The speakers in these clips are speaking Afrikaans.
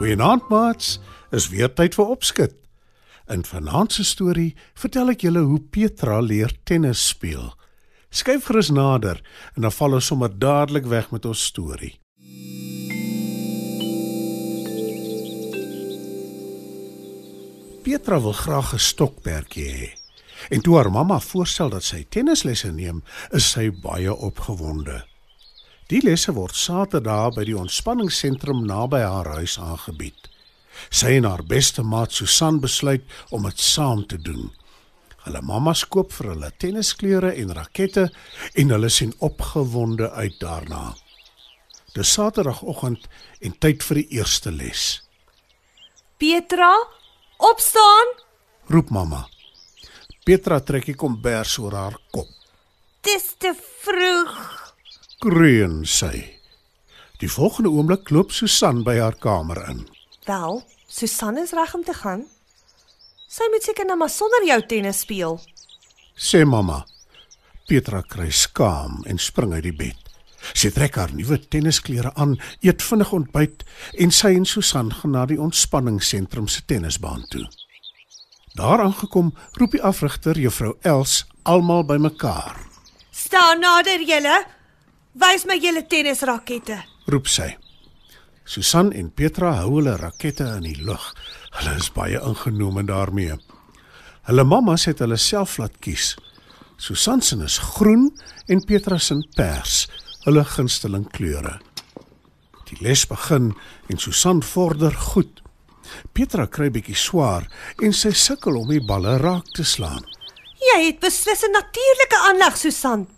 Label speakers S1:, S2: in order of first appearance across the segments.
S1: Goeienaand maats, is weer tyd vir opskud. In vanaand se storie vertel ek julle hoe Petra leer tennis speel. Skyf gerus nader en dan val ons sommer dadelik weg met ons storie. Petra wil graag 'n stokperdjie hê. En toe haar mamma voorstel dat sy tennislesse neem, is sy baie opgewonde. Die lesse word Saterdag by die ontspanningsentrum naby haar huis aangebied. Sy en haar beste maat Susan besluit om dit saam te doen. Hulle mamma koop vir hulle tennisklere en rakette en hulle sien opgewonde uit daarna. Dis Saterdagoggend en tyd vir die eerste les.
S2: Petra, opstaan.
S1: Roep mamma. Petra trek die kombers oor haar kop.
S2: Dis te vroeg
S1: kreun sy. Die volgende oomblik loop Susan by haar kamer in.
S2: Wel, Susan is reg om te gaan. Sy moet seker nou maar sonder jou tennis speel.
S1: Sê mamma. Petra kry skaam en spring uit die bed. Sy trek haar nuwe tennisklere aan, eet vinnig ontbyt en sy en Susan gaan na die ontspanningsentrum se tennisbaan toe. Daar aangekom, roep die afrigter juffrou Els almal bymekaar.
S2: Staan nader julle. Wys my julle tennisrakette,
S1: roep sy. Susan en Petra hou hulle rakette in die lug. Hulle is baie ingenome daarmee. Hulle mamma sê hulle self laat kies. Susan se is groen en Petra se pers, hulle gunsteling kleure. Die les begin en Susan vorder goed. Petra kry bietjie swaar en sy sukkel om die balle raak te slaan.
S2: Jy het beslis 'n natuurlike aanleg, Susan,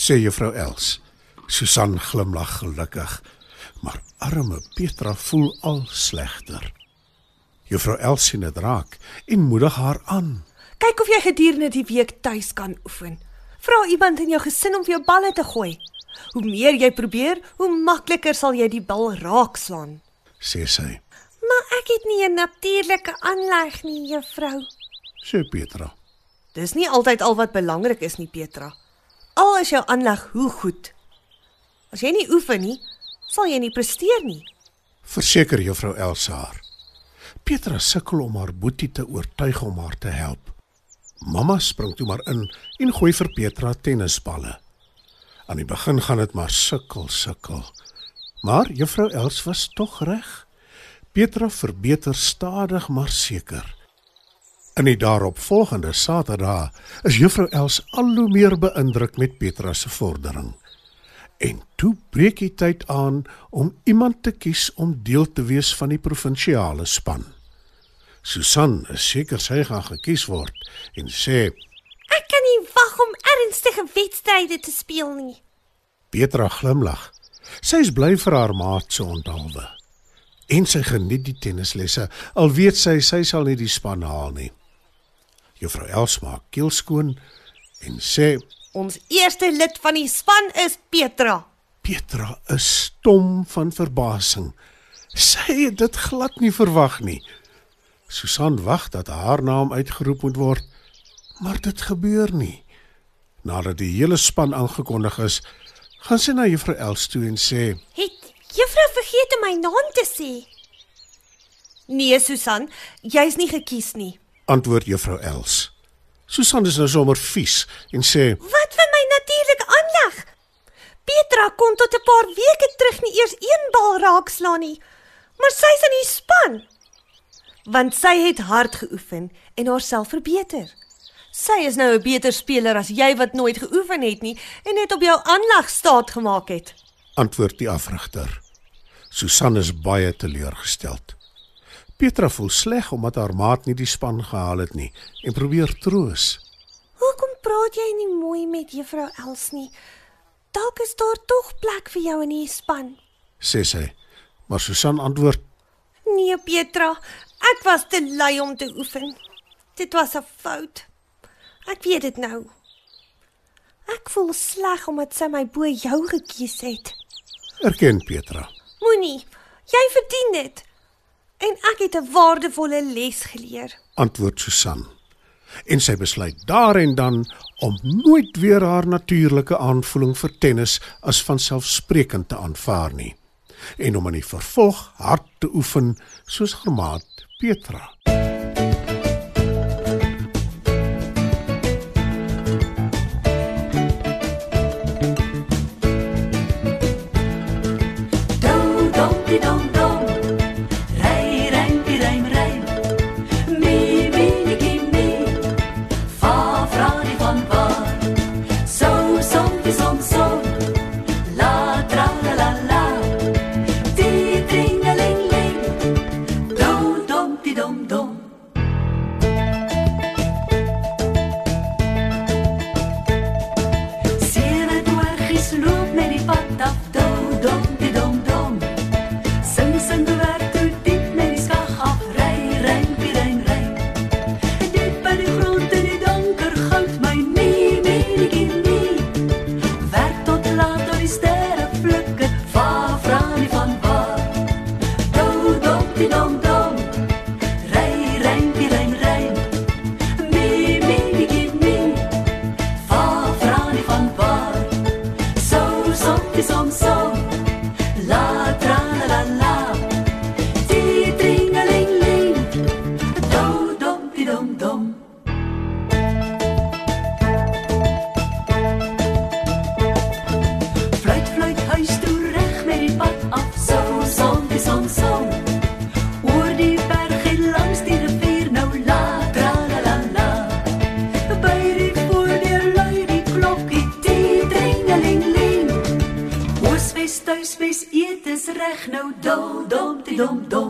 S1: sê juffrou Els. Susan glimlag gelukkig, maar arme Petra voel al slegter. Juffrou Els sien dit raak en moedig haar aan.
S2: Kyk of jy gedurende die week tuis kan oefen. Vra iemand in jou gesin om vir jou balle te gooi. Hoe meer jy probeer, hoe makliker sal jy die bal raakslaan,
S1: sê sy.
S2: Maar ek het nie 'n natuurlike aanleg nie, juffrou,
S1: sê Petra.
S2: Dis nie altyd al wat belangrik is nie, Petra. Al is jou aanleg hoe goed. As jy nie oefen nie, sal jy nie presteer nie.
S1: Verseker juffrou Elsaar. Petra sukkel om haar boetie te oortuig om haar te help. Mamma spring toe maar in en gooi vir Petra tennisballe. Aan die begin gaan dit maar sukkel sukkel. Maar juffrou Els was tog reg. Petra verbeter stadig maar seker. In die daaropvolgende Saterdag is Juffrou Els al hoe meer beïndruk met Petra se vordering. En toe breek die tyd aan om iemand te kies om deel te wees van die provinsiale span. Susan is seker sy gaan gekies word en sê:
S2: "Ek kan nie wag om ernstige wedstryde te speel nie."
S1: Petra glimlag. Sy is bly vir haar maat se onthaalwe. En sy geniet die tennislesse al weet sy sy sal nie die span haal nie. Juffrou Els maak keel skoon en sê:
S2: "Ons eerste lid van die span is Petra."
S1: Petra is stom van verbasing. Sy het dit glad nie verwag nie. Susan wag dat haar naam uitgeroep moet word, maar dit gebeur nie. Nadat die hele span aangekondig is, gaan sy na Juffrou Els toe en sê:
S2: "Het Juffrou vergeet om my naam te sê?" "Nee, Susan, jy's nie gekies nie."
S1: Antwoord juffrou Els. Susan is nou sommer vies en sê:
S2: "Wat van my natuurlike aanleg? Petra kon tot 'n paar weke terug nie eers een bal raakslaan nie, maar sy's in die span." Want sy het hard geoefen en haarself verbeter. Sy is nou 'n beter speler as jy wat nooit geoefen het nie en net op jou aanleg staat gemaak het.
S1: Antwoord die afrigter. Susan is baie teleurgesteld. Petra voel sleg omdat haar maat nie die span gehaal het nie en probeer troos.
S2: Hoekom praat jy nie mooi met juffrou Els nie? Dalk is daar tog plek vir jou in die span.
S1: sê sy. Maar Susan antwoord:
S2: Nee, Petra, ek was te lui om te oefen. Dit was 'n fout. Ek weet dit nou. Ek voel sleg omdat sy my bo jou gekies het.
S1: "Erken Petra."
S2: Moenie, jy verdien dit. En ek het 'n waardevolle les geleer.
S1: Antwoord Susan. En sy besluit daar en dan om nooit weer haar natuurlike aanvoeling vir tennis as vanselfsprekend te aanvaar nie en om in die vervolg hard te oefen soos maat Petra.
S3: Som som. La tra la la. Die tringeling ling. Do dom di dom dom. Fluit fluit huis toe reg met die pad af. So som die som som. Nou do dom die dom dom.